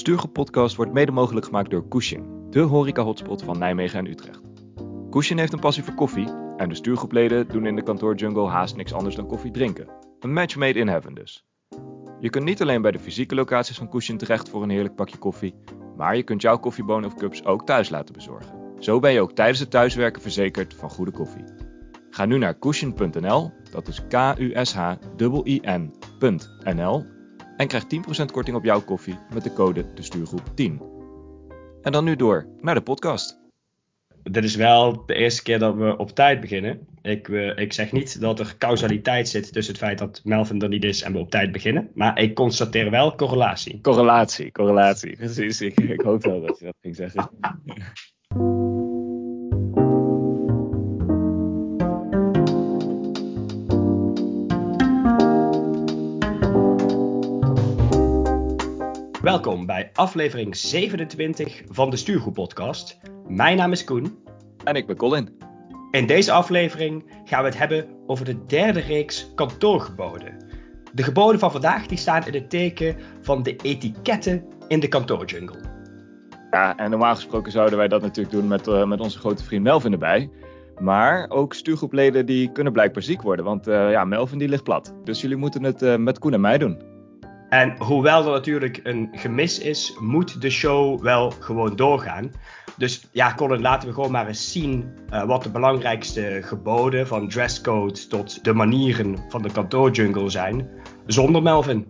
Stuurgroep Podcast wordt mede mogelijk gemaakt door Cushing, de horeca-hotspot van Nijmegen en Utrecht. Cushing heeft een passie voor koffie en de stuurgroepleden doen in de kantoorjungle haast niks anders dan koffie drinken. Een match made in heaven dus. Je kunt niet alleen bij de fysieke locaties van Cushing terecht voor een heerlijk pakje koffie, maar je kunt jouw koffiebonen of cups ook thuis laten bezorgen. Zo ben je ook tijdens het thuiswerken verzekerd van goede koffie. Ga nu naar Cushion.nl, dat is K-U-S-H-I-N.nl en krijg 10% korting op jouw koffie met de code de stuurgroep 10. En dan nu door naar de podcast. Dit is wel de eerste keer dat we op tijd beginnen. Ik, uh, ik zeg niet dat er causaliteit zit tussen het feit dat Melvin er niet is en we op tijd beginnen. Maar ik constateer wel correlatie. Correlatie, correlatie. Precies, ik, ik hoop wel dat je dat ging zeggen. Welkom bij aflevering 27 van de Stuurgroep Podcast. Mijn naam is Koen. En ik ben Colin. In deze aflevering gaan we het hebben over de derde reeks kantoorgeboden. De geboden van vandaag die staan in het teken van de etiketten in de kantoorjungle. Ja, en normaal gesproken zouden wij dat natuurlijk doen met, uh, met onze grote vriend Melvin erbij. Maar ook stuurgroepleden die kunnen blijkbaar ziek worden, want uh, ja, Melvin die ligt plat. Dus jullie moeten het uh, met Koen en mij doen. En hoewel er natuurlijk een gemis is, moet de show wel gewoon doorgaan. Dus ja, Colin, laten we gewoon maar eens zien uh, wat de belangrijkste geboden, van dresscode tot de manieren van de kantoorjungle zijn, zonder Melvin.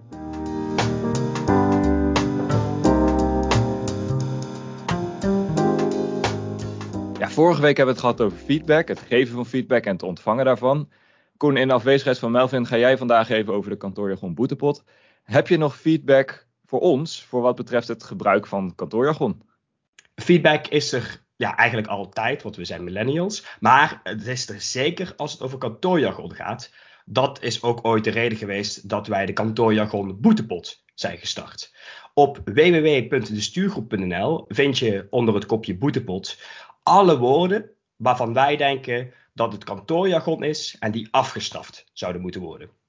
Ja, vorige week hebben we het gehad over feedback, het geven van feedback en het ontvangen daarvan. Koen, in afwezigheid van Melvin ga jij vandaag even over de kantoorjargon boetepot. Heb je nog feedback voor ons voor wat betreft het gebruik van kantoorjargon? Feedback is er ja, eigenlijk altijd, want we zijn millennials. Maar het is er zeker als het over kantoorjargon gaat. Dat is ook ooit de reden geweest dat wij de kantoorjargon boetepot zijn gestart. Op www.destuurgroep.nl vind je onder het kopje boetepot alle woorden waarvan wij denken dat het kantoorjargon is en die afgestraft zouden moeten worden.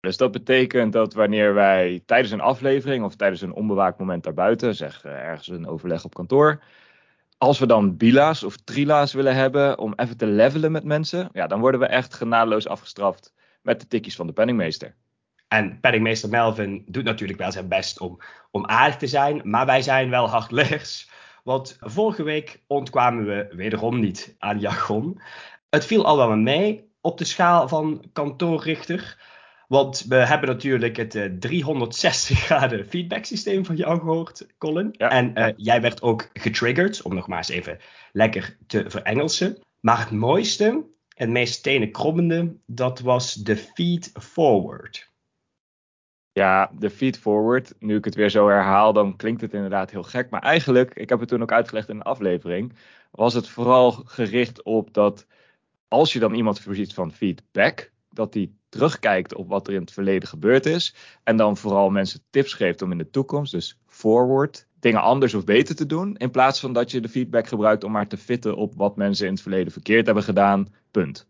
Dus dat betekent dat wanneer wij tijdens een aflevering of tijdens een onbewaakt moment daarbuiten, zeg ergens een overleg op kantoor, als we dan bila's of trila's willen hebben om even te levelen met mensen, ja, dan worden we echt genadeloos afgestraft met de tikjes van de penningmeester. En penningmeester Melvin doet natuurlijk wel zijn best om, om aardig te zijn, maar wij zijn wel hardleggers. Want vorige week ontkwamen we wederom niet aan jargon. Het viel al wel mee op de schaal van kantoorrichter. Want we hebben natuurlijk het uh, 360 graden feedback systeem van jou gehoord, Colin. Ja. En uh, jij werd ook getriggerd, om nog maar eens even lekker te verengelsen. Maar het mooiste, het meest tenen krommende, dat was de feed forward. Ja, de feed forward. Nu ik het weer zo herhaal, dan klinkt het inderdaad heel gek. Maar eigenlijk, ik heb het toen ook uitgelegd in een aflevering, was het vooral gericht op dat als je dan iemand voorziet van feedback, dat die terugkijkt op wat er in het verleden gebeurd is. En dan vooral mensen tips geeft om in de toekomst, dus forward, dingen anders of beter te doen. In plaats van dat je de feedback gebruikt om maar te fitten op wat mensen in het verleden verkeerd hebben gedaan. Punt.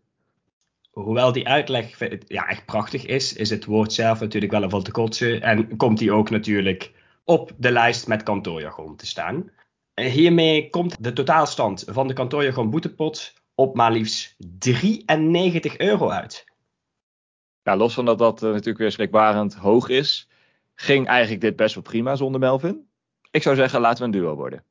Hoewel die uitleg ja, echt prachtig is, is het woord zelf natuurlijk wel een van te kotsen. En komt die ook natuurlijk op de lijst met kantoorjargon te staan. Hiermee komt de totaalstand van de kantoorjargon boetepot op maar liefst 93 euro uit. Ja, los van dat dat uh, natuurlijk weer schrikbarend hoog is, ging eigenlijk dit best wel prima zonder Melvin. Ik zou zeggen, laten we een duo worden.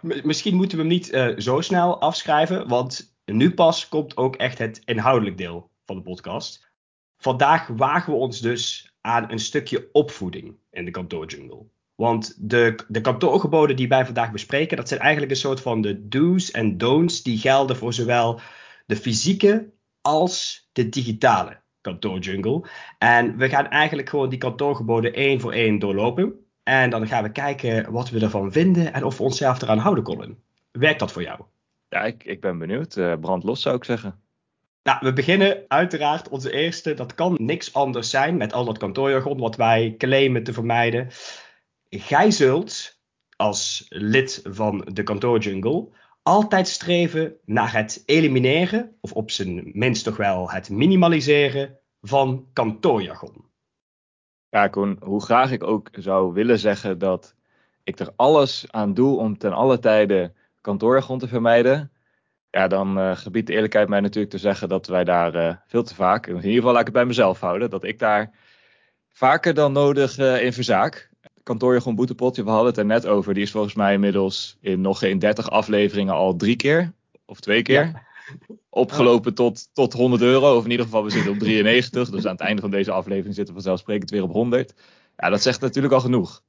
Misschien moeten we hem niet uh, zo snel afschrijven, want nu pas komt ook echt het inhoudelijk deel van de podcast. Vandaag wagen we ons dus aan een stukje opvoeding in de kantoorjungle. Want de, de kantoorgeboden die wij vandaag bespreken, dat zijn eigenlijk een soort van de do's en don'ts die gelden voor zowel de fysieke als de digitale kantoorjungle. En we gaan eigenlijk gewoon die kantoorgeboden één voor één doorlopen. En dan gaan we kijken wat we ervan vinden en of we onszelf eraan houden, Colin. Werkt dat voor jou? Ja, ik, ik ben benieuwd. Uh, brand los zou ik zeggen. Nou, we beginnen uiteraard onze eerste. Dat kan niks anders zijn met al dat kantoorjargon wat wij claimen te vermijden. Gij zult als lid van de kantoorjungle altijd streven naar het elimineren, of op zijn minst toch wel het minimaliseren van kantoorjargon. Ja, Koen, hoe graag ik ook zou willen zeggen dat ik er alles aan doe om ten alle tijde kantoorgrond te vermijden. Ja, dan uh, gebiedt de eerlijkheid mij natuurlijk te zeggen dat wij daar uh, veel te vaak, in ieder geval laat ik het bij mezelf houden, dat ik daar vaker dan nodig uh, in verzaak. Kantoorjargon boetepotje, we hadden het er net over, die is volgens mij inmiddels in nog geen 30 afleveringen al drie keer of twee keer. Ja opgelopen tot, tot 100 euro. Of in ieder geval, we zitten op 93. Dus aan het einde van deze aflevering zitten we vanzelfsprekend weer op 100. Ja, dat zegt natuurlijk al genoeg.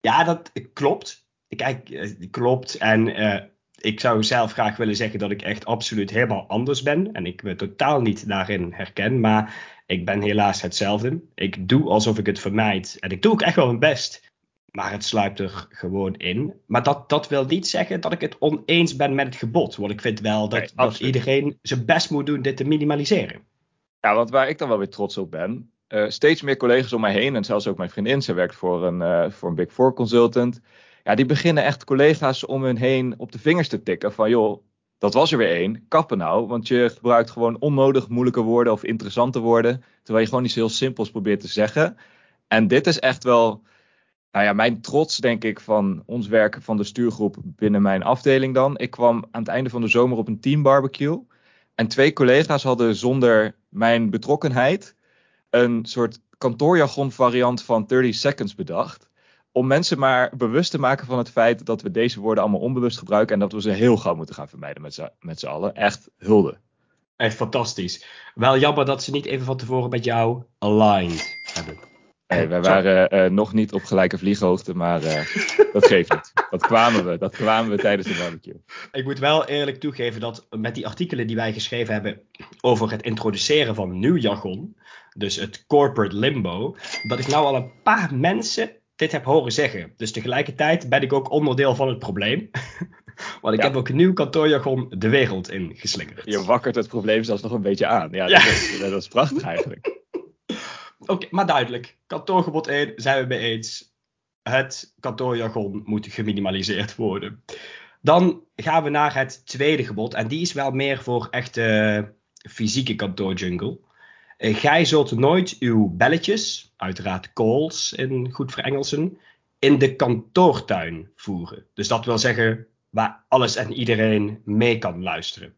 Ja, dat klopt. Kijk, eh, klopt. En uh, ik zou zelf graag willen zeggen dat ik echt absoluut helemaal anders ben. En ik me totaal niet daarin herken. Maar ik ben helaas hetzelfde. Ik doe alsof ik het vermijd. En ik doe ook echt wel mijn best. Maar het sluipt er gewoon in. Maar dat, dat wil niet zeggen dat ik het oneens ben met het gebod. Want ik vind wel dat, dat iedereen zijn best moet doen dit te minimaliseren. Ja, want waar ik dan wel weer trots op ben. Uh, steeds meer collega's om mij heen. En zelfs ook mijn vriendin. Ze werkt voor een, uh, voor een Big Four consultant. Ja, die beginnen echt collega's om hun heen op de vingers te tikken. Van joh, dat was er weer één. Kappen nou. Want je gebruikt gewoon onnodig moeilijke woorden of interessante woorden. Terwijl je gewoon iets heel simpels probeert te zeggen. En dit is echt wel nou ja, mijn trots, denk ik, van ons werk van de stuurgroep binnen mijn afdeling dan. Ik kwam aan het einde van de zomer op een team barbecue. En twee collega's hadden zonder mijn betrokkenheid een soort kantoorjargon variant van 30 seconds bedacht. Om mensen maar bewust te maken van het feit dat we deze woorden allemaal onbewust gebruiken. En dat we ze heel gauw moeten gaan vermijden met z'n allen. Echt hulde. Echt fantastisch. Wel jammer dat ze niet even van tevoren met jou aligned hebben. Nee, wij waren uh, nog niet op gelijke vlieghoogte, maar uh, dat geeft niet. Dat kwamen we, dat kwamen we tijdens de barbecue. Ik moet wel eerlijk toegeven dat met die artikelen die wij geschreven hebben over het introduceren van nieuw jargon, dus het corporate limbo, dat ik nou al een paar mensen dit heb horen zeggen. Dus tegelijkertijd ben ik ook onderdeel van het probleem. Want ik heb ook nieuw kantoorjargon de wereld in geslingerd. Je wakkert het probleem zelfs nog een beetje aan. Ja, ja. Dat, is, dat is prachtig eigenlijk. Oké, maar duidelijk. Kantoorgebod 1 zijn we mee eens. Het kantoorjargon moet geminimaliseerd worden. Dan gaan we naar het tweede gebod. En die is wel meer voor echte fysieke kantoorjungle. Uh, gij zult nooit uw belletjes, uiteraard calls in goed Verengelsen, in de kantoortuin voeren. Dus dat wil zeggen waar alles en iedereen mee kan luisteren.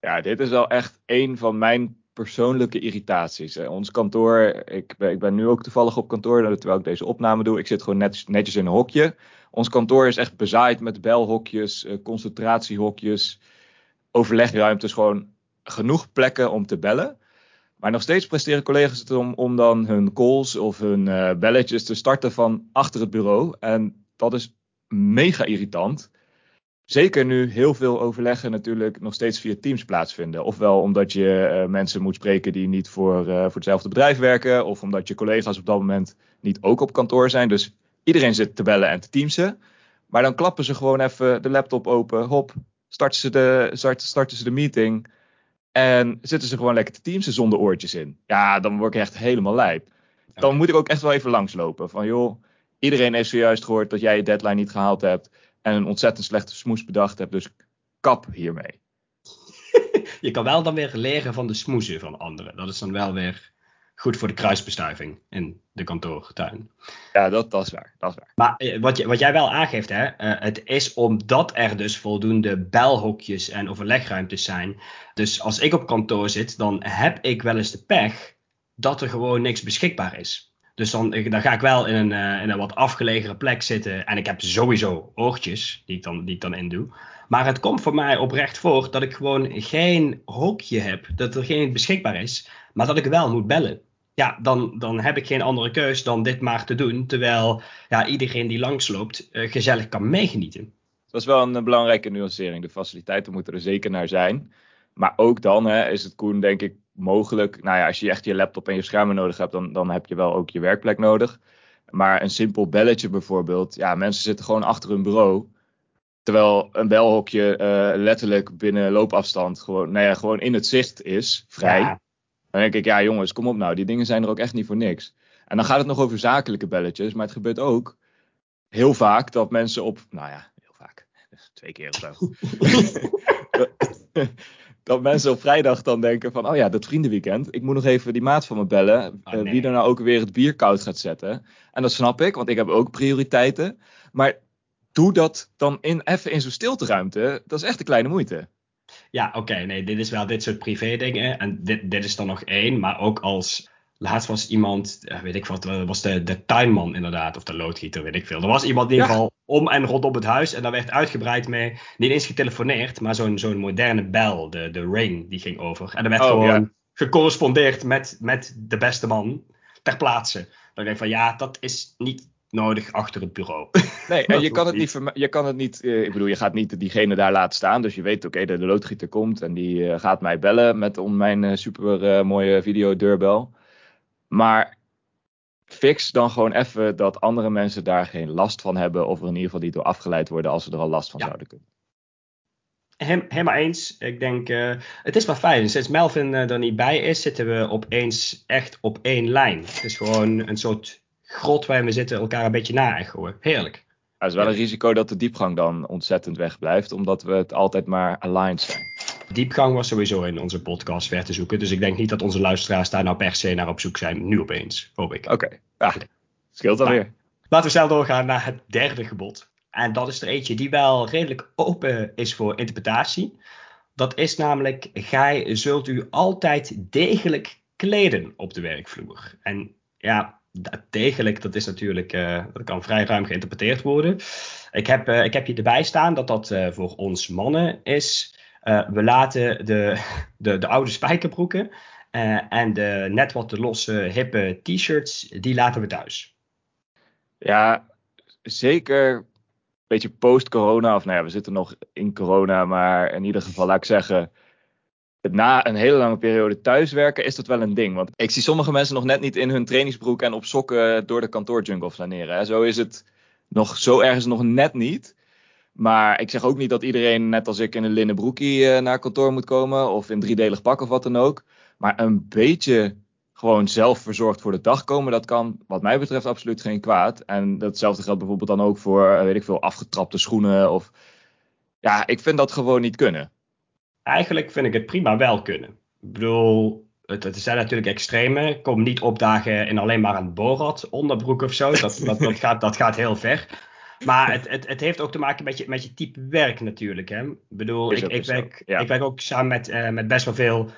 Ja, dit is wel echt een van mijn persoonlijke irritaties. Ons kantoor, ik ben, ik ben nu ook toevallig op kantoor, terwijl ik deze opname doe. Ik zit gewoon net, netjes in een hokje. Ons kantoor is echt bezaaid met belhokjes, eh, concentratiehokjes, overlegruimtes. Gewoon genoeg plekken om te bellen. Maar nog steeds presteren collega's het om, om dan hun calls of hun uh, belletjes te starten van achter het bureau. En dat is mega irritant. Zeker nu heel veel overleggen natuurlijk nog steeds via Teams plaatsvinden. Ofwel omdat je uh, mensen moet spreken die niet voor, uh, voor hetzelfde bedrijf werken. Of omdat je collega's op dat moment niet ook op kantoor zijn. Dus iedereen zit te bellen en te teamsen. Maar dan klappen ze gewoon even de laptop open. Hop, starten ze de, start, starten ze de meeting. En zitten ze gewoon lekker te teamsen zonder oortjes in. Ja, dan word ik echt helemaal lijp. Dan moet ik ook echt wel even langslopen. Van joh, iedereen heeft zojuist gehoord dat jij je deadline niet gehaald hebt en een ontzettend slechte smoes bedacht heb. Dus kap hiermee. je kan wel dan weer leren van de smoezen van anderen. Dat is dan wel weer goed voor de kruisbestuiving in de kantoortuin. Ja, dat, dat is waar. Dat is waar. Maar eh, wat, je, wat jij wel aangeeft, hè, uh, het is omdat er dus voldoende belhokjes en overlegruimtes zijn. Dus als ik op kantoor zit, dan heb ik wel eens de pech dat er gewoon niks beschikbaar is. Dus dan, dan ga ik wel in een, uh, in een wat afgelegene plek zitten. En ik heb sowieso oortjes die ik, dan, die ik dan in doe. Maar het komt voor mij oprecht voor dat ik gewoon geen hokje heb. Dat er geen beschikbaar is. Maar dat ik wel moet bellen. Ja, dan, dan heb ik geen andere keus dan dit maar te doen. Terwijl ja, iedereen die langsloopt uh, gezellig kan meegenieten. Dat is wel een belangrijke nuancering. De faciliteiten moeten er zeker naar zijn. Maar ook dan hè, is het Koen denk ik mogelijk. Nou ja, als je echt je laptop en je schermen nodig hebt, dan, dan heb je wel ook je werkplek nodig. Maar een simpel belletje bijvoorbeeld. Ja, mensen zitten gewoon achter hun bureau. Terwijl een belhokje uh, letterlijk binnen loopafstand gewoon, nou ja, gewoon in het zicht is, vrij. Dan denk ik, ja jongens, kom op nou, die dingen zijn er ook echt niet voor niks. En dan gaat het nog over zakelijke belletjes, maar het gebeurt ook heel vaak dat mensen op, nou ja, heel vaak, twee keer of zo. dat mensen op vrijdag dan denken van, oh ja, dat vriendenweekend. Ik moet nog even die maat van me bellen. Oh, eh, nee. wie er nou ook weer het bier koud gaat zetten. En dat snap ik, want ik heb ook prioriteiten. Maar doe dat dan in, even in zo'n stilteruimte. Dat is echt een kleine moeite. Ja, oké, nee, dit is wel dit soort privé dingen. En dit, dit is dan nog één, maar ook als. Laatst was iemand, eh, weet ik wat, eh, was de, de tuinman inderdaad, of de loodgieter, weet ik veel. Er was iemand in ieder geval om en rondom het huis en daar werd uitgebreid mee, niet eens getelefoneerd, maar zo'n zo'n moderne bel, de, de ring, die ging over. En er werd Oh, gewoon ja. gecorrespondeerd met, met de beste man ter plaatse. Dan denk ik van, ja, dat is niet nodig achter het bureau. Nee, en je kan het niet, je kan het niet eh, ik bedoel, je gaat niet diegene daar laten staan. Dus je weet, oké, de, de loodgieter komt en die eh, gaat mij bellen met om mijn eh, super eh, mooie videodeurbel. Maar fix dan gewoon even dat andere mensen daar geen last van hebben. Of er in ieder geval niet door afgeleid worden als ze er al last van Ja. zouden kunnen. Hem, helemaal eens. Ik denk, eh, het is wel fijn. Sinds Melvin eh, er niet bij is, zitten we opeens echt op één lijn. Het is gewoon een soort grot waarin we zitten elkaar een beetje na-echoen. Heerlijk. Er is wel een risico dat de diepgang dan ontzettend wegblijft. Omdat we het altijd maar aligned zijn. Diepgang was sowieso in onze podcast ver te zoeken. Dus ik denk niet dat onze luisteraars daar nou per se naar op zoek zijn. Nu opeens, hoop ik. Oké, ja, scheelt alweer. Laten we snel doorgaan naar het derde gebod. En dat is er eentje die wel redelijk open is voor interpretatie. Dat is namelijk, gij zult u altijd degelijk kleden op de werkvloer. En ja, degelijk, dat is natuurlijk, eh, dat kan vrij ruim geïnterpreteerd worden. Ik heb, eh, ik heb hier erbij staan dat dat eh, voor ons mannen is. We laten de, de, de oude spijkerbroeken en de net wat te losse hippe t-shirts, die laten we thuis. Ja, zeker een beetje post-corona. Of nou ja, we zitten nog in corona. Maar in ieder geval, laat ik zeggen. Na een hele lange periode thuiswerken is dat wel een ding. Want ik zie sommige mensen nog net niet in hun trainingsbroek en op sokken door de kantoorjungle flaneren. Hè. Zo is het nog, zo ergens nog net niet. Maar ik zeg ook niet dat iedereen, net als ik, in een linnen broekie eh, naar kantoor moet komen. Of in driedelig pak of wat dan ook. Maar een beetje gewoon zelf verzorgd voor de dag komen, dat kan wat mij betreft absoluut geen kwaad. En datzelfde geldt bijvoorbeeld dan ook voor, eh, weet ik veel, afgetrapte schoenen. Of ja, ik vind dat gewoon niet kunnen. Eigenlijk vind ik het prima wel kunnen. Ik bedoel, het, het zijn natuurlijk extreme. Kom niet opdagen in alleen maar een Borat onderbroek of zo. Dat, dat, dat, gaat, dat gaat heel ver. Maar het, het, het heeft ook te maken met je, met je type werk natuurlijk. Hè? Ik bedoel, ik, ik, werk, ja. ik werk ook samen met, eh, met best wel veel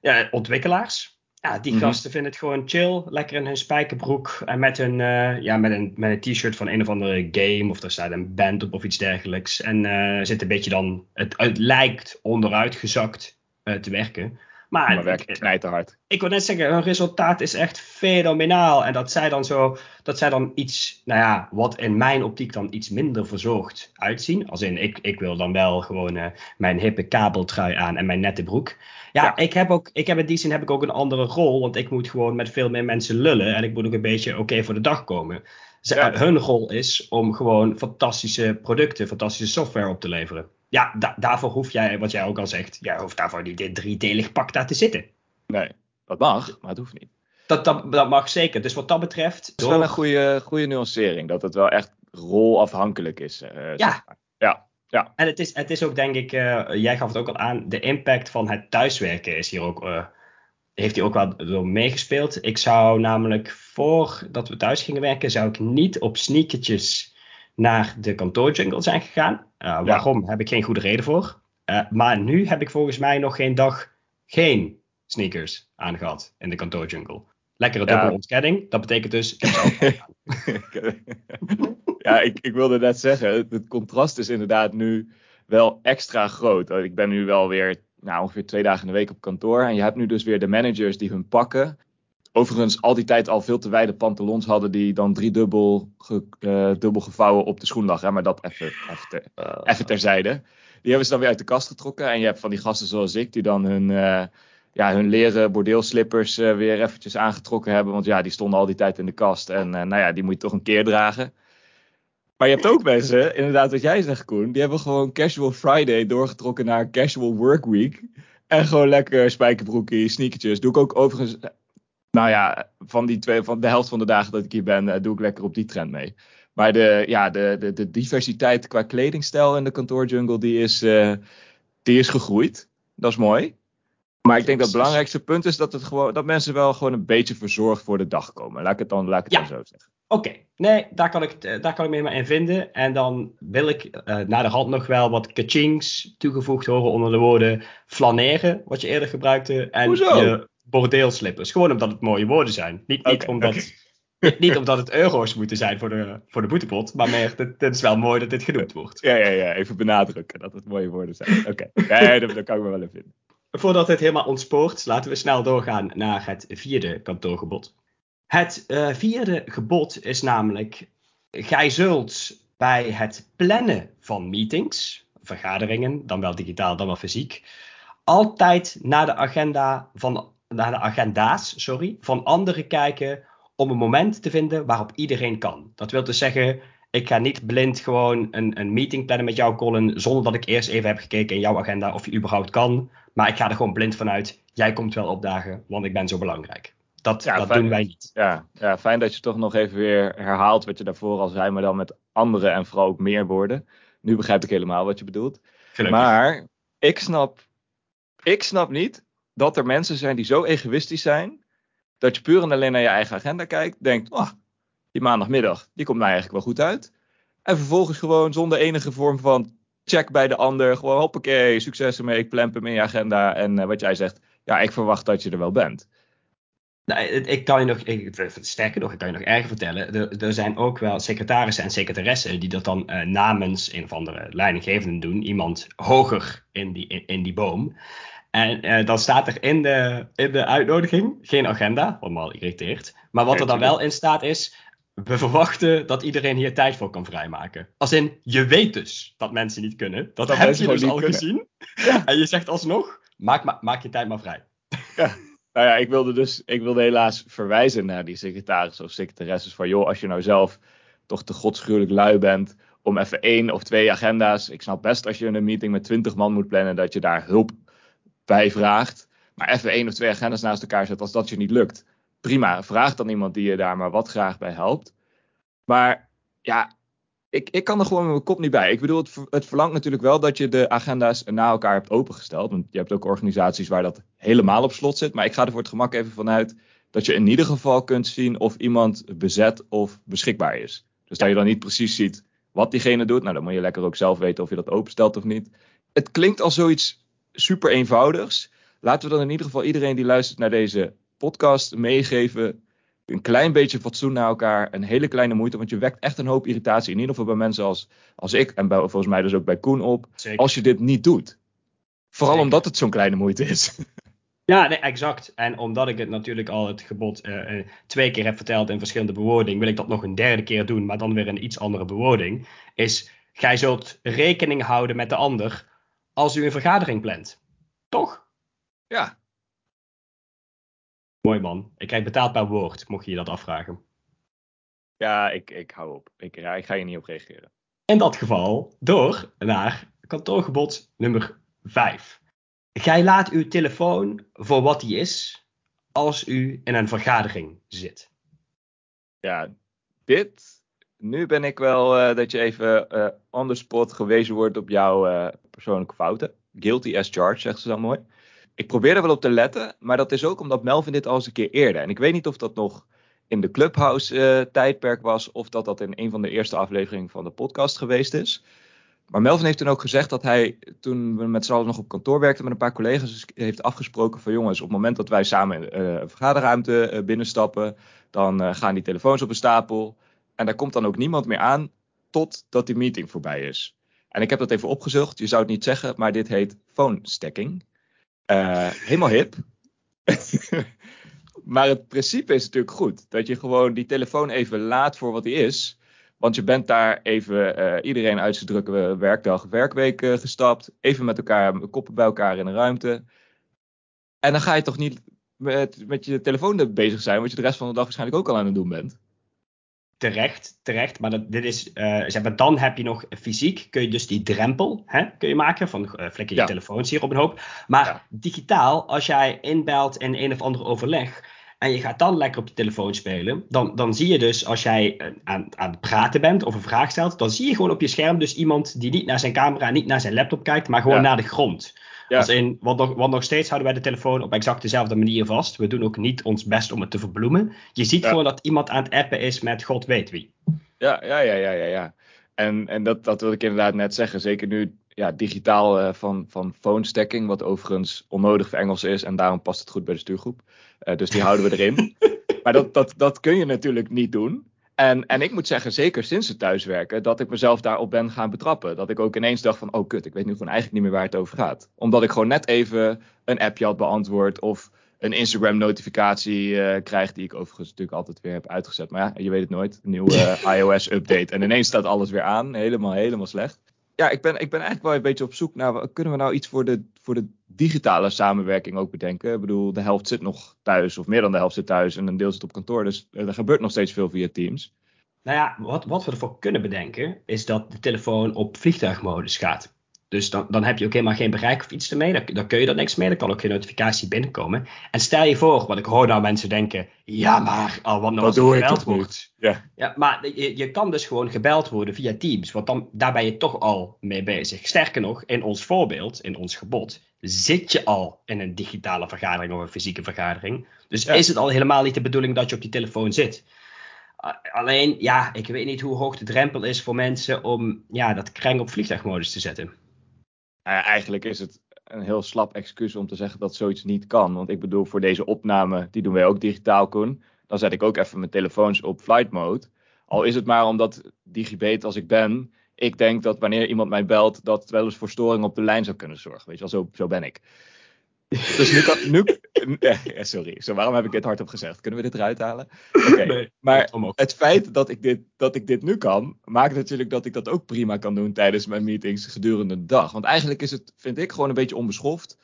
ja, ontwikkelaars. Ja, die Mhm. gasten vinden het gewoon chill. Lekker in hun spijkerbroek. En met, hun, eh, ja, met een, met een t-shirt van een of andere game. Of er staat een band op of iets dergelijks. En eh, zit een beetje dan... Het, het lijkt onderuit gezakt eh, te werken. Maar, Maar werk knijterhard. ik wil net zeggen, hun resultaat is echt fenomenaal. En dat zij dan zo, dat zij dan iets, nou ja, wat in mijn optiek dan iets minder verzorgd uitzien. Als in, ik, ik wil dan wel gewoon eh, mijn hippe kabeltrui aan en mijn nette broek. Ja, Ja. Ik, heb ook, ik heb in die zin heb ik ook een andere rol. Want ik moet gewoon met veel meer mensen lullen. En ik moet ook een beetje oké voor de dag komen. Ja. Hun rol is om gewoon fantastische producten, fantastische software op te leveren. Ja, da- daarvoor hoef jij, wat jij ook al zegt, jij hoeft daarvoor niet in driedelig pak daar te zitten. Nee, dat mag, maar het hoeft niet. Dat, dat, dat mag zeker. Dus wat dat betreft. Het is wel een goede, goede nuancering, dat het wel echt rolafhankelijk is. eh, Ja. ja. Ja, En het is, het is ook, denk ik, eh, jij gaf het ook al aan, de impact van het thuiswerken is hier ook, eh, heeft hij ook wel door meegespeeld. Ik zou namelijk, voordat we thuis gingen werken, zou ik niet op sneakertjes naar de kantoorjungle zijn gegaan. Eh, waarom? Heb ik geen goede reden voor. Eh, maar nu heb ik volgens mij nog geen dag geen sneakers aangehad in de kantoorjungle. Lekkere Ja. dubbele ontkenning. Dat betekent dus, ik ja, ik, ik wilde net zeggen, het, het contrast is inderdaad nu wel extra groot. Ik ben nu wel weer nou, ongeveer twee dagen in de week op kantoor. En je hebt nu dus weer de managers die hun pakken. Overigens al die tijd al veel te wijde pantalons hadden die dan driedubbel ge, eh, dubbel gevouwen op de schoen lag. Hè? Maar dat even, even, ter, even terzijde. Die hebben ze dan weer uit de kast getrokken. En je hebt van die gasten zoals ik die dan hun, eh, ja, hun leren bordeelslippers eh, weer eventjes aangetrokken hebben. Want ja, die stonden al die tijd in de kast. En nou ja, die moet je toch een keer dragen. Maar je hebt ook mensen, inderdaad wat jij zegt Koen, die hebben gewoon Casual Friday doorgetrokken naar Casual Work Week. En gewoon lekker spijkerbroekie, sneakertjes. Doe ik ook overigens, nou ja, van, die twee, van de helft van de dagen dat ik hier ben, eh, doe ik lekker op die trend mee. Maar de, ja, de, de, de diversiteit qua kledingstijl in de kantoorjungle, die is, eh, die is gegroeid. Dat is mooi. Maar ik denk dat het belangrijkste punt is dat, het gewoon, dat mensen wel gewoon een beetje verzorgd voor de dag komen. Laat ik het dan, laat ik het dan zo zeggen. Oké, nee, daar kan, ik, eh, daar kan ik me helemaal in vinden. En dan wil ik uh, naar de hand nog wel wat kachings toegevoegd horen onder de woorden flaneren, wat je eerder gebruikte, en Hoezo? je bordeelslippers. Gewoon omdat het mooie woorden zijn. Niet, omdat, niet omdat het euro's moeten zijn voor de, voor de boetepot, maar meer, het, het is wel mooi dat dit genoemd wordt. Ja, ja, ja. Even benadrukken dat het mooie woorden zijn. Oké, nee, dat, dat kan ik me wel in vinden. Voordat het helemaal ontspoort, laten we snel doorgaan naar het vierde kantoorgebod. Het eh, vierde gebod is namelijk: gij zult bij het plannen van meetings, vergaderingen, dan wel digitaal, dan wel fysiek, altijd naar de agenda van naar de agenda's, sorry, van anderen kijken om een moment te vinden waarop iedereen kan. Dat wil dus zeggen, ik ga niet blind gewoon een, een meeting plannen met jou, Colin, zonder dat ik eerst even heb gekeken in jouw agenda of je überhaupt kan. Maar ik ga er gewoon blind vanuit, jij komt wel opdagen, want ik ben zo belangrijk. Dat, Ja, dat fijn. doen wij niet. Ja, ja, fijn dat je toch nog even weer herhaalt wat je daarvoor al zei, maar dan met andere en vooral ook meer woorden. Nu begrijp ik helemaal wat je bedoelt. Gelukkig. Maar ik snap, ik snap niet dat er mensen zijn die zo egoïstisch zijn, dat je puur en alleen naar je eigen agenda kijkt, denkt, oh, die maandagmiddag, die komt mij eigenlijk wel goed uit. En vervolgens gewoon zonder enige vorm van check bij de ander, gewoon hoppakee, succes ermee, ik plemp hem in je agenda. En eh, wat jij zegt, ja, ik verwacht dat je er wel bent. Nou, ik kan je nog, ik, sterker nog, ik kan je nog erger vertellen. Er, zijn ook wel secretarissen en secretaressen die dat dan eh, namens een of andere leidinggevende doen. Iemand hoger in die, in die boom. En eh, dan staat er in de, in de uitnodiging geen agenda, wat me al irriteert. Maar wat er dan wel in staat is, we verwachten dat iedereen hier tijd voor kan vrijmaken. Als in, je weet dus dat mensen niet kunnen. Dat, Dat heb je dus al gezien. En je zegt alsnog, maak, ma- maak je tijd maar vrij. Nou ja, ik wilde dus, ik wilde helaas verwijzen naar die secretaris of secretaresses van, joh, als je nou zelf toch te godschuwelijk lui bent om even één of twee agenda's. Ik snap best als je een meeting met twintig man moet plannen, dat je daar hulp bij vraagt. Maar even één of twee agenda's naast elkaar zet als dat je niet lukt. Prima, vraag dan iemand die je daar maar wat graag bij helpt. Maar ja, ik, ik kan er gewoon met mijn kop niet bij. Ik bedoel, het, het verlangt natuurlijk wel dat je de agenda's na elkaar hebt opengesteld. Want je hebt ook organisaties waar dat helemaal op slot zit. Maar ik ga er voor het gemak even vanuit dat je in ieder geval kunt zien of iemand bezet of beschikbaar is. Dus dat je dan niet precies ziet wat diegene doet. Nou, dan moet je lekker ook zelf weten of je dat openstelt of niet. Het klinkt als zoiets super eenvoudigs. Laten we dan in ieder geval iedereen die luistert naar deze podcast meegeven. Een klein beetje fatsoen naar elkaar. Een hele kleine moeite. Want je wekt echt een hoop irritatie. In ieder geval bij mensen als, als ik. En bij, volgens mij dus ook bij Koen op. Zeker. Als je dit niet doet. Vooral Zeker. omdat het zo'n kleine moeite is. Ja, nee, exact. En omdat ik het natuurlijk al het gebod eh, eh, twee keer heb verteld in verschillende bewoordingen, wil ik dat nog een derde keer doen, maar dan weer in een iets andere bewoording. Is, gij zult rekening houden met de ander als u een vergadering plant. Toch? ja. Mooi man. Ik krijg betaald per woord, mocht je je dat afvragen. Ja, ik, ik hou op. Ik, ja, ik ga hier niet op reageren. In dat geval door naar kantoorgebod nummer 5. Gij laat uw telefoon voor wat die is als u in een vergadering zit. Ja, dit. Nu ben ik wel eh, dat je even eh, on the spot gewezen wordt op jouw eh, persoonlijke fouten. Guilty as charged, zegt ze dan mooi. Ik probeer er wel op te letten, maar dat is ook omdat Melvin dit al eens een keer eerder. En ik weet niet of dat nog in de Clubhouse-tijdperk was, of dat dat in een van de eerste afleveringen van de podcast geweest is. Maar Melvin heeft toen ook gezegd dat hij, toen we met z'n allen nog op kantoor werkten met een paar collega's, heeft afgesproken van jongens, op het moment dat wij samen een vergaderruimte binnenstappen, dan gaan die telefoons op een stapel. En daar komt dan ook niemand meer aan totdat die meeting voorbij is. En ik heb dat even opgezocht. Je zou het niet zeggen, maar dit heet phone stacking. Eh, helemaal hip. maar het principe is natuurlijk goed. Dat je gewoon die telefoon even laat voor wat hij is. Want je bent daar even eh, iedereen uit zijn drukke werkdag, werkweek eh, gestapt. Even met elkaar, koppen bij elkaar in een ruimte. En dan ga je toch niet met, met je telefoon bezig zijn, wat je de rest van de dag waarschijnlijk ook al aan het doen bent. Terecht, terecht. Maar dat, dit is, eh, zeg maar, dan heb je nog fysiek, kun je dus die drempel hè, kun je maken van eh flikker je Ja. telefoons hier op een hoop. Maar Ja. digitaal, als jij inbelt in een of ander overleg en je gaat dan lekker op je telefoon spelen, dan, dan zie je dus als jij eh, aan, aan het praten bent of een vraag stelt, dan zie je gewoon op je scherm dus iemand die niet naar zijn camera, niet naar zijn laptop kijkt, maar gewoon Ja. naar de grond. Ja. Als in, want, nog, want nog steeds houden wij de telefoon op exact dezelfde manier vast. We doen ook niet ons best om het te verbloemen. Je ziet gewoon dat iemand aan het appen is met god weet wie. Ja, ja, ja, ja, ja. ja. En, en dat, dat wil ik inderdaad net zeggen. Zeker nu ja, digitaal uh, van, van phone stacking, wat overigens onnodig voor Engels is. En daarom past het goed bij de stuurgroep. Uh, dus die houden we erin. maar dat, dat, dat kun je natuurlijk niet doen. En, en ik moet zeggen, zeker sinds het thuiswerken, dat ik mezelf daarop ben gaan betrappen. Dat ik ook ineens dacht van, oh kut, ik weet nu gewoon eigenlijk niet meer waar het over gaat. Omdat ik gewoon net even een appje had beantwoord of een Instagram notificatie uh, krijg, die ik overigens natuurlijk altijd weer heb uitgezet. Maar ja, je weet het nooit, een nieuwe iOS update. En ineens staat alles weer aan, helemaal, helemaal slecht. Ja, ik ben, ik ben eigenlijk wel een beetje op zoek naar, kunnen we nou iets voor de, voor de digitale samenwerking ook bedenken? Ik bedoel, de helft zit nog thuis, of meer dan de helft zit thuis en een deel zit op kantoor. Dus er gebeurt nog steeds veel via Teams. Nou ja, wat, wat we ervoor kunnen bedenken, is dat de telefoon op vliegtuigmodus gaat. Dus dan, dan heb je ook helemaal geen bereik of iets ermee. Dan, dan kun je er niks mee. Dan kan ook geen notificatie binnenkomen. En stel je voor, wat ik hoor nou mensen denken. Ja, maar al wat nou als gebeld wordt. Ja. ja, maar je, je kan dus gewoon gebeld worden via Teams. Want dan, daar ben je toch al mee bezig. Sterker nog, in ons voorbeeld, in ons gebod, zit je al in een digitale vergadering of een fysieke vergadering. Dus is het al helemaal niet de bedoeling dat je op die telefoon zit. Alleen, ja, ik weet niet hoe hoog de drempel is voor mensen om ja, dat kreng op vliegtuigmodus te zetten. Nou eigenlijk is het een heel slap excuus om te zeggen dat zoiets niet kan. Want ik bedoel, voor deze opname, die doen wij ook digitaal, Koen. Dan zet ik ook even mijn telefoons op flight mode. Al is het maar omdat digibet als ik ben, ik denk dat wanneer iemand mij belt, dat wel eens voor storing op de lijn zou kunnen zorgen. Weet je wel, zo, zo ben ik. Dus nu kan. Nu, sorry, zo, waarom heb ik dit hardop gezegd? Kunnen we dit eruit halen? Okay. maar het feit dat ik, dit, dat ik dit nu kan, maakt natuurlijk dat ik dat ook prima kan doen tijdens mijn meetings gedurende de dag. Want eigenlijk is het, vind ik, gewoon een beetje onbeschoft.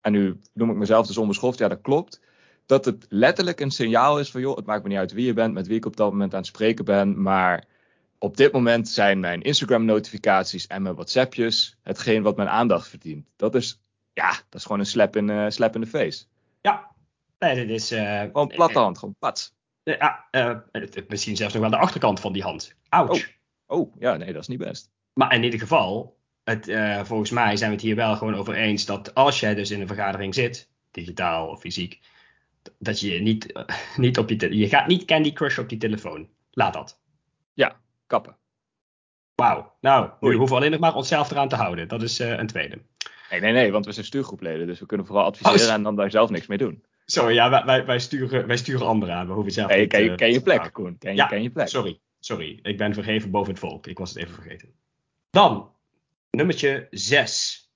En nu noem ik mezelf dus onbeschoft, ja, dat klopt. Dat het letterlijk een signaal is van, joh, het maakt me niet uit wie je bent, met wie ik op dat moment aan het spreken ben, maar op dit moment zijn mijn Instagram-notificaties en mijn WhatsAppjes hetgeen wat mijn aandacht verdient. Dat is ja, dat is gewoon een slap in, uh, slap in de face. Ja, nee, dit is... Uh, gewoon platte hand, gewoon pats. Ja, misschien zelfs nog wel de achterkant van die hand. Ouch. Oh. oh, ja, nee, dat is niet best. Maar in ieder geval, het, volgens mij zijn we het hier wel gewoon over eens dat als jij dus in een vergadering zit, digitaal of fysiek, dat je niet, niet op je, je gaat niet Candy Crush op die telefoon. Laat dat. Ja, kappen. Wauw. Nou, we hoeven alleen nog maar onszelf eraan te houden. Dat is een tweede. Nee, nee, nee, want we zijn stuurgroepleden, dus we kunnen vooral adviseren oh, en dan daar zelf niks mee doen. Sorry, ja, wij, wij, sturen, wij sturen anderen aan. We hoeven zelf nee, niet, ken, je, ken je plek, Koen. Ken, ja, ken je plek. Sorry, sorry. Ik ben vergeven boven het volk. Ik was het even vergeten. Dan, nummertje 6.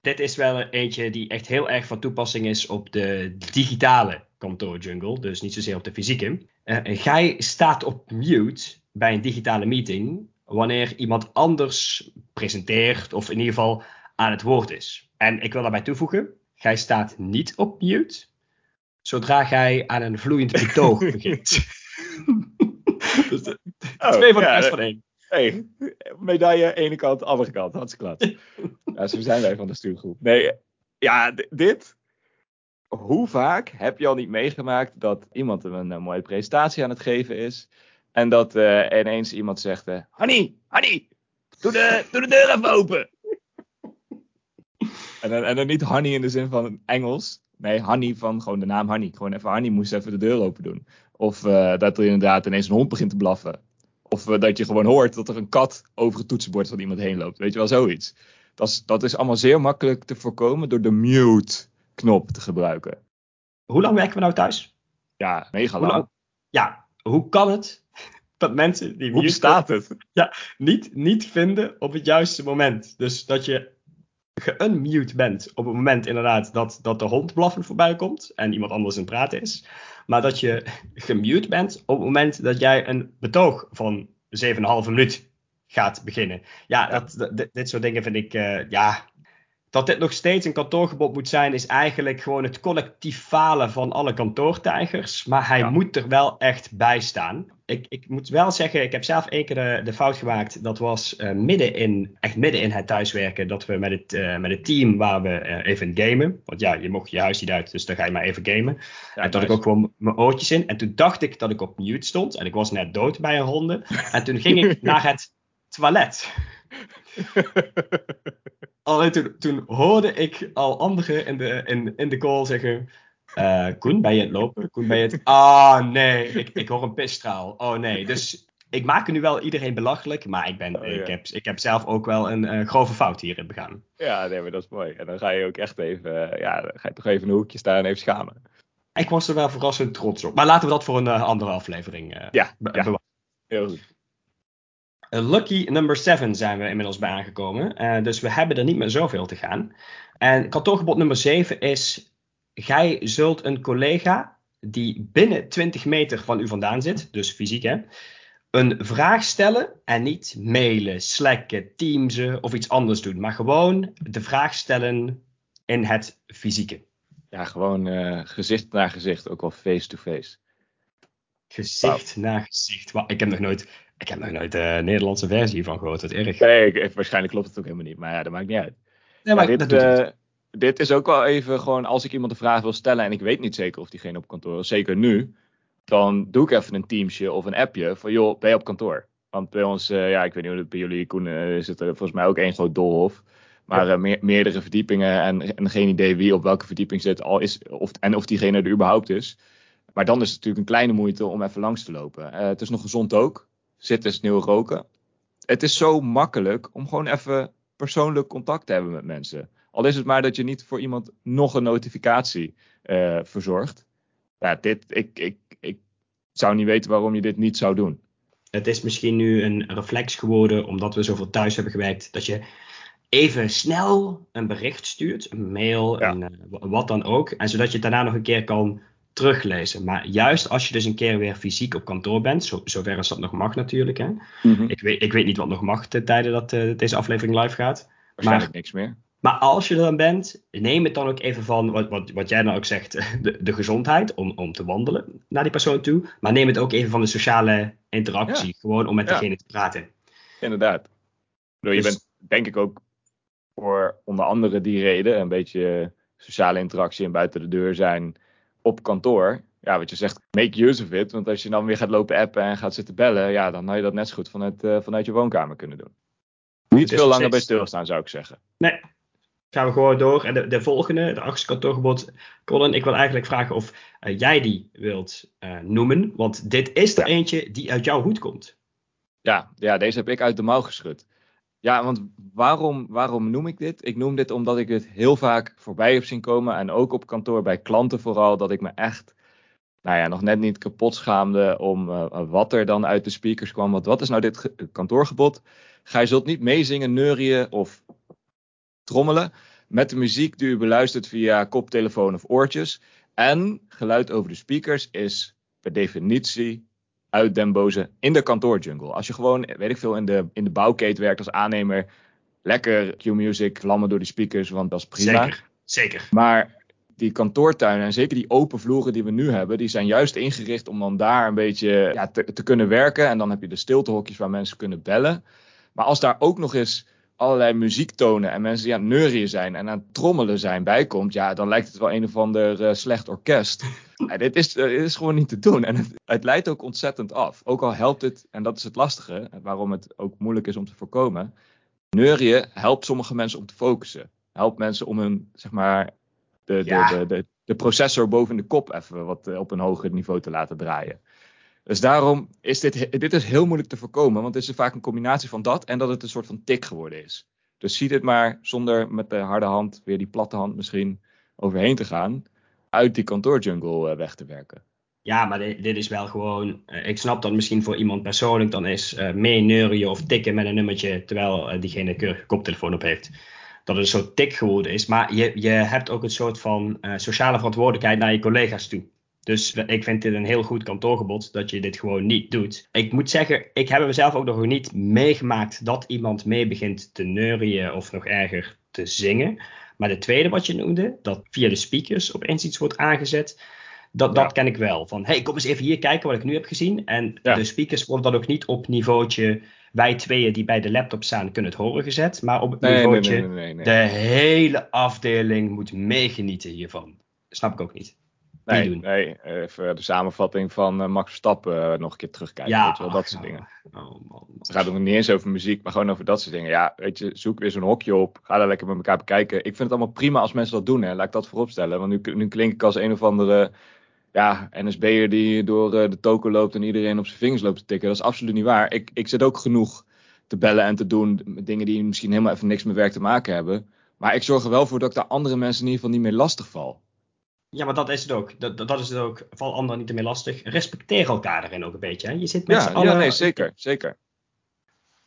Dit is wel eentje die echt heel erg van toepassing is op de digitale kantoorjungle. Dus niet zozeer op de fysieke. Uh, gij staat op mute bij een digitale meeting wanneer iemand anders presenteert of in ieder geval aan het woord is. En ik wil daarbij toevoegen, gij staat niet op mute zodra gij aan een vloeiend betoog begint. dus oh, twee van de ja, van één. Hey, medaille, ene kant, andere kant. Hartstikke klad. ja, zo zijn wij van de stuurgroep. Nee, ja, dit. Hoe vaak heb je al niet meegemaakt dat iemand een, een mooie presentatie aan het geven is. En dat uh, ineens iemand zegt: uh, Honey, honey, doe de, doe de deur even open. En dan, en dan niet Honey in de zin van Engels. Nee, Honey van gewoon de naam Honey. Gewoon even Honey moest even de deur open doen. Of uh, dat er inderdaad ineens een hond begint te blaffen. Of uh, dat je gewoon hoort dat er een kat over het toetsenbord van iemand heen loopt. Weet je wel, zoiets. Dat is, dat is allemaal zeer makkelijk te voorkomen door de mute-knop te gebruiken. Hoe lang werken we nou thuis? Ja, mega lang. Ja, hoe kan het dat mensen die Hoe staat het? Ja, niet, niet vinden op het juiste moment. Dus dat je geunmute bent op het moment inderdaad dat, dat de hond blaffend voorbij komt en iemand anders in praten is. Maar dat je gemute bent op het moment dat jij een betoog van 7,5 minuut gaat beginnen. Ja, dat, dit soort dingen vind ik, uh, ja, dat dit nog steeds een kantoorgebod moet zijn, is eigenlijk gewoon het collectief falen van alle kantoortijgers. Maar hij moet er wel echt bij staan. Ik, ik, moet wel zeggen, ik heb zelf één keer de, de fout gemaakt. Dat was uh, midden in, echt midden in het thuiswerken. Dat we met het, uh, met het team waar we uh, even gamen. Want ja, je mocht je huis niet uit, dus dan ga je maar even gamen. en toen had ik ook gewoon mijn oortjes in. En toen dacht ik dat ik op mute stond. En ik was net dood bij een ronde. En toen ging ik naar het toilet. alleen toen, toen hoorde ik al anderen in de, in, in de call zeggen... eh Koen, ben je het lopen? Koen, ben je het... Ah, nee, ik, ik hoor een pisstraal. Oh, nee. Dus ik maak nu wel iedereen belachelijk, maar ik, ben, Oh, ja. ik, heb, ik heb zelf ook wel een grove fout hierin begaan. Ja, nee, maar dat is mooi. En dan ga je ook echt even, eh, ja, dan ga je toch even in een hoekje staan en even schamen. Ik was er wel verrassend trots op. Maar laten we dat voor een eh, andere aflevering Ja, ja. bewaren. Heel goed. Eh, Lucky number 7 zijn we inmiddels bij aangekomen. Eh, dus we hebben er niet meer zoveel te gaan. En kantoorgebod nummer 7 is: Gij zult een collega die binnen 20 meter van u vandaan zit, dus fysiek hè, een vraag stellen en niet mailen, slacken, teamsen of iets anders doen, maar gewoon de vraag stellen in het fysieke. Ja, gewoon eh, gezicht naar gezicht, ook wel face-to-face. Gezicht naar gezicht. Wa- Ik heb nog nooit, ik heb nog nooit de Nederlandse versie van gehoord. Wat erg. Nee, ik- waarschijnlijk klopt het ook helemaal niet, maar ja, dat maakt niet uit. Nee, maar dit, eh, dit is ook wel even gewoon, als ik iemand een vraag wil stellen en ik weet niet zeker of diegene op kantoor is, zeker nu, dan doe ik even een teamsje of een appje van, joh, ben je op kantoor? Want bij ons, eh, ja, ik weet niet hoe het bij jullie, Koen, eh, is het er volgens mij ook één groot doolhof. Maar eh, meer- meerdere verdiepingen en, en geen idee wie op welke verdieping zit al is, of, en of diegene er überhaupt is. Maar dan is het natuurlijk een kleine moeite om even langs te lopen. Eh, het is nog gezond ook. Zitten, sneeuw, roken. Het is zo makkelijk om gewoon even persoonlijk contact te hebben met mensen. Al is het maar dat je niet voor iemand nog een notificatie eh, verzorgt. Ja, dit, ik, ik, ik zou niet weten waarom je dit niet zou doen. Het is misschien nu een reflex geworden, omdat we zoveel thuis hebben gewerkt, dat je even snel een bericht stuurt, een mail, Ja. een, eh, wa- wat dan ook. En zodat je het daarna nog een keer kan teruglezen. Maar juist als je dus een keer weer fysiek op kantoor bent, zo, zover als dat nog mag natuurlijk. Hè? Ik, weet, ik weet niet wat nog mag ten tijde dat eh, deze aflevering live gaat. Waarschijnlijk niks meer. Maar als je er dan bent, neem het dan ook even van, wat, wat, wat jij nou ook zegt, de, de gezondheid om, om te wandelen naar die persoon toe. Maar neem het ook even van de sociale interactie, gewoon om met Ja. degene te praten. Inderdaad. Bedoel, Je Dus- bent denk ik ook voor onder andere die reden, een beetje sociale interactie en buiten de deur zijn op kantoor. Ja, wat je zegt, make use of it. Want als je dan weer gaat lopen appen en gaat zitten bellen, ja, dan had je dat net zo goed vanuit, eh, vanuit je woonkamer kunnen doen. Niet is veel langer bij stilstaan, zou ik zeggen. Nee, gaan we gewoon door. En de, de volgende, de achtste kantoorgebod. Colin, ik wil eigenlijk vragen of eh, jij die wilt eh, noemen. Want dit is er Ja. eentje die uit jouw hoed komt. Ja, ja, deze heb ik uit de mouw geschud. Ja, want waarom, waarom noem ik dit? Ik noem dit omdat ik het heel vaak voorbij heb zien komen. En ook op kantoor bij klanten vooral. Dat ik me echt, nou ja, nog net niet kapot schaamde om eh, wat er dan uit de speakers kwam. Want wat is nou dit ge- kantoorgebod? Gij zult niet meezingen, neurieën of trommelen met de muziek die u beluistert via koptelefoon of oortjes. En geluid over de speakers is per definitie uit den boze in de kantoorjungle. Als je gewoon, weet ik veel, in de, in de bouwketen werkt als aannemer, lekker Q-music, lammen door die speakers, want dat is prima. Zeker, zeker. Maar die kantoortuinen en zeker die open vloeren die we nu hebben, die zijn juist ingericht om dan daar een beetje ja, te, te kunnen werken. En dan heb je de stiltehokjes waar mensen kunnen bellen. Maar als daar ook nog eens allerlei muziektonen en mensen die aan het neurieën zijn en aan het trommelen zijn bijkomt, ja, dan lijkt het wel een of ander eh, slecht orkest. Ja, dit, is, eh, dit is gewoon niet te doen. En het, het leidt ook ontzettend af. Ook al helpt het, en dat is het lastige, waarom het ook moeilijk is om te voorkomen. Neurieën helpt sommige mensen om te focussen. Helpt mensen om hun, zeg maar, de, Ja. de, de, de processor boven de kop even wat eh, op een hoger niveau te laten draaien. Dus daarom is dit, dit is heel moeilijk te voorkomen, want het is vaak een combinatie van dat en dat het een soort van tik geworden is. Dus zie dit maar zonder met de harde hand, weer die platte hand misschien, overheen te gaan, uit die kantoorjungle eh, weg te werken. Ja, maar dit, is wel gewoon. eh, ik snap dat misschien voor iemand persoonlijk dan is eh mee neurien of tikken met een nummertje terwijl diegene keurige koptelefoon op heeft. Dat het een soort tik geworden is. Maar je, je hebt ook een soort van sociale verantwoordelijkheid naar je collega's toe. Dus ik vind dit een heel goed kantoorgebod dat je dit gewoon niet doet. Ik moet zeggen, ik heb mezelf ook nog niet meegemaakt dat iemand mee begint te neurien of nog erger te zingen. Maar de tweede wat je noemde, dat via de speakers opeens iets wordt aangezet. Dat, Ja. dat ken ik wel. Van, hey, kom eens even hier kijken wat ik nu heb gezien. En Ja. de speakers worden dan ook niet op niveautje... wij tweeën die bij de laptop staan kunnen het horen gezet. Maar op het Nee, niveautje... nee, nee, de hele afdeling moet meegenieten hiervan. Snap ik ook niet. Nee, doen. nee, even de samenvatting van uh, Max Verstappen uh, nog een keer terugkijken. Ja, weet je wel, dat ach, soort dingen. Oh, man. Het gaat nog niet eens over muziek, maar gewoon over dat soort dingen. Ja, weet je, zoek weer zo'n hokje op. Ga daar lekker met elkaar bekijken. Ik vind het allemaal prima als mensen dat doen, hè. Laat ik dat vooropstellen. Want nu, nu klink ik als een of andere ja, NSB'er die door uh, de toko loopt en iedereen op zijn vingers loopt te tikken. Dat is absoluut niet waar. Ik, ik zit ook genoeg te bellen en te doen. met Dingen die misschien helemaal even niks met werk te maken hebben. Maar ik zorg er wel voor dat ik daar andere mensen in ieder geval niet mee lastig val. Ja, maar dat is het ook. Dat, dat is het ook. Val anderen niet meer lastig. Respecteer elkaar daarin ook een beetje. Hè? Je zit met Ja, z'n allen... ja, nee, zeker, zeker.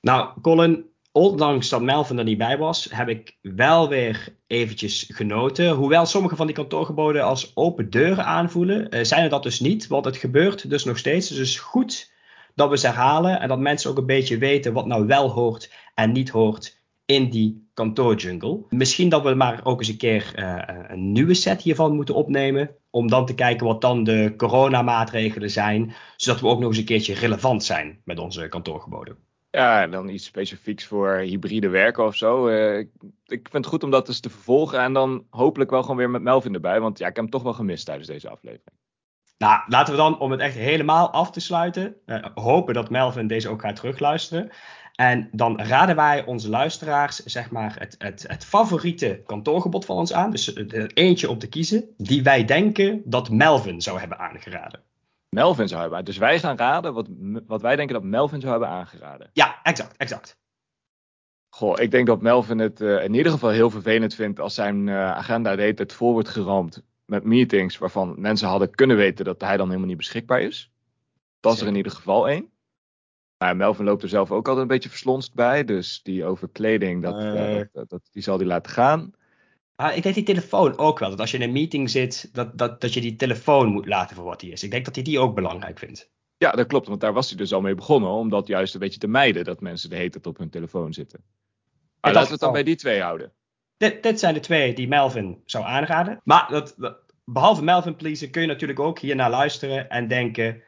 Nou, Colin, ondanks dat Melvin er niet bij was, heb ik wel weer eventjes genoten. Hoewel sommige van die kantoorgeboden als open deuren aanvoelen, eh, zijn er dat dus niet. Want het gebeurt dus nog steeds. Dus het is goed dat we ze herhalen en dat mensen ook een beetje weten wat nou wel hoort en niet hoort in die kantoorjungle. Misschien dat we maar ook eens een keer uh, een nieuwe set hiervan moeten opnemen. Om dan te kijken wat dan de coronamaatregelen zijn. Zodat we ook nog eens een keertje relevant zijn met onze kantoorgeboden. Ja, en dan iets specifieks voor hybride werken of zo. Uh, ik, vind het goed om dat eens te vervolgen. En dan hopelijk wel gewoon weer met Melvin erbij. Want ja, ik heb hem toch wel gemist tijdens deze aflevering. Nou, laten we dan, om het echt helemaal af te sluiten, uh, hopen dat Melvin deze ook gaat terugluisteren. En dan raden wij onze luisteraars, zeg maar, het, het, het favoriete kantoorgebod van ons aan. Dus er eentje om te kiezen, die wij denken dat Melvin zou hebben aangeraden. Melvin zou hebben. Dus wij gaan raden wat, wat wij denken dat Melvin zou hebben aangeraden. Ja, exact, exact. Goh, ik denk dat Melvin het uh, in ieder geval heel vervelend vindt als zijn uh, agenda de hele tijd vol wordt geramd met meetings waarvan mensen hadden kunnen weten dat hij dan helemaal niet beschikbaar is. Dat is er in ieder geval één. Maar Melvin loopt er zelf ook altijd een beetje verslonst bij. Dus die over kleding, dat, uh, dat, dat, dat, die zal hij laten gaan. Ah, ik denk die telefoon ook wel. Dat als je in een meeting zit, dat, dat, dat je die telefoon moet laten voor wat hij is. Ik denk dat hij die ook belangrijk vindt. Ja, dat klopt. Want daar was hij dus al mee begonnen. Om dat juist een beetje te mijden. Dat mensen de hele tijd op hun telefoon zitten. Maar laten we het dan bij die twee houden. Dit, dit zijn de twee die Melvin zou aanraden. Maar dat, dat, behalve Melvin pleasen kun je natuurlijk ook hier naar luisteren en denken...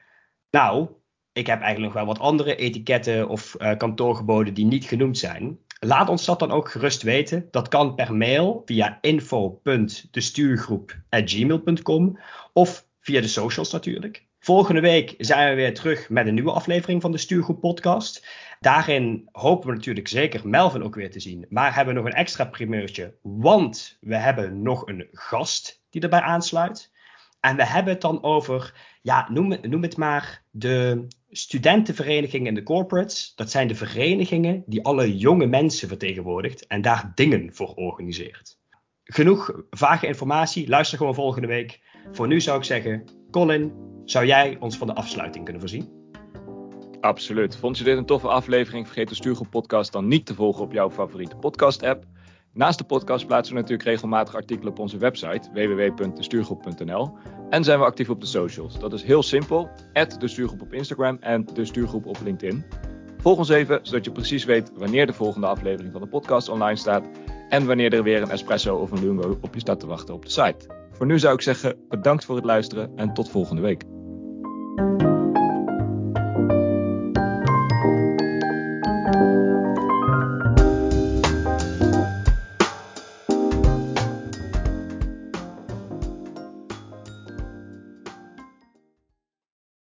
Nou, ik heb eigenlijk nog wel wat andere etiketten of uh, kantoorgeboden die niet genoemd zijn. Laat ons dat dan ook gerust weten. Dat kan per mail via info.destuurgroep.gmail.com of via de socials natuurlijk. Volgende week zijn we weer terug met een nieuwe aflevering van de Stuurgroep podcast. Daarin hopen we natuurlijk zeker Melvin ook weer te zien. Maar hebben we nog een extra primeurtje, want we hebben nog een gast die erbij aansluit. En we hebben het dan over, ja, noem, noem het maar de studentenverenigingen en de corporates. Dat zijn de verenigingen die alle jonge mensen vertegenwoordigt en daar dingen voor organiseert. Genoeg vage informatie, luister gewoon volgende week. Voor nu zou ik zeggen, Colin, zou jij ons van de afsluiting kunnen voorzien? Absoluut. Vond je dit een toffe aflevering? Vergeet de Stuurgroep podcast dan niet te volgen op jouw favoriete podcast app. Naast de podcast plaatsen we natuurlijk regelmatig artikelen op onze website www.destuurgroep.nl en zijn we actief op de socials. Dat is heel simpel, de stuurgroep op Instagram en de stuurgroep op LinkedIn. Volg ons even, zodat je precies weet wanneer de volgende aflevering van de podcast online staat en wanneer er weer een espresso of een lungo op je staat te wachten op de site. Voor nu zou ik zeggen bedankt voor het luisteren en tot volgende week.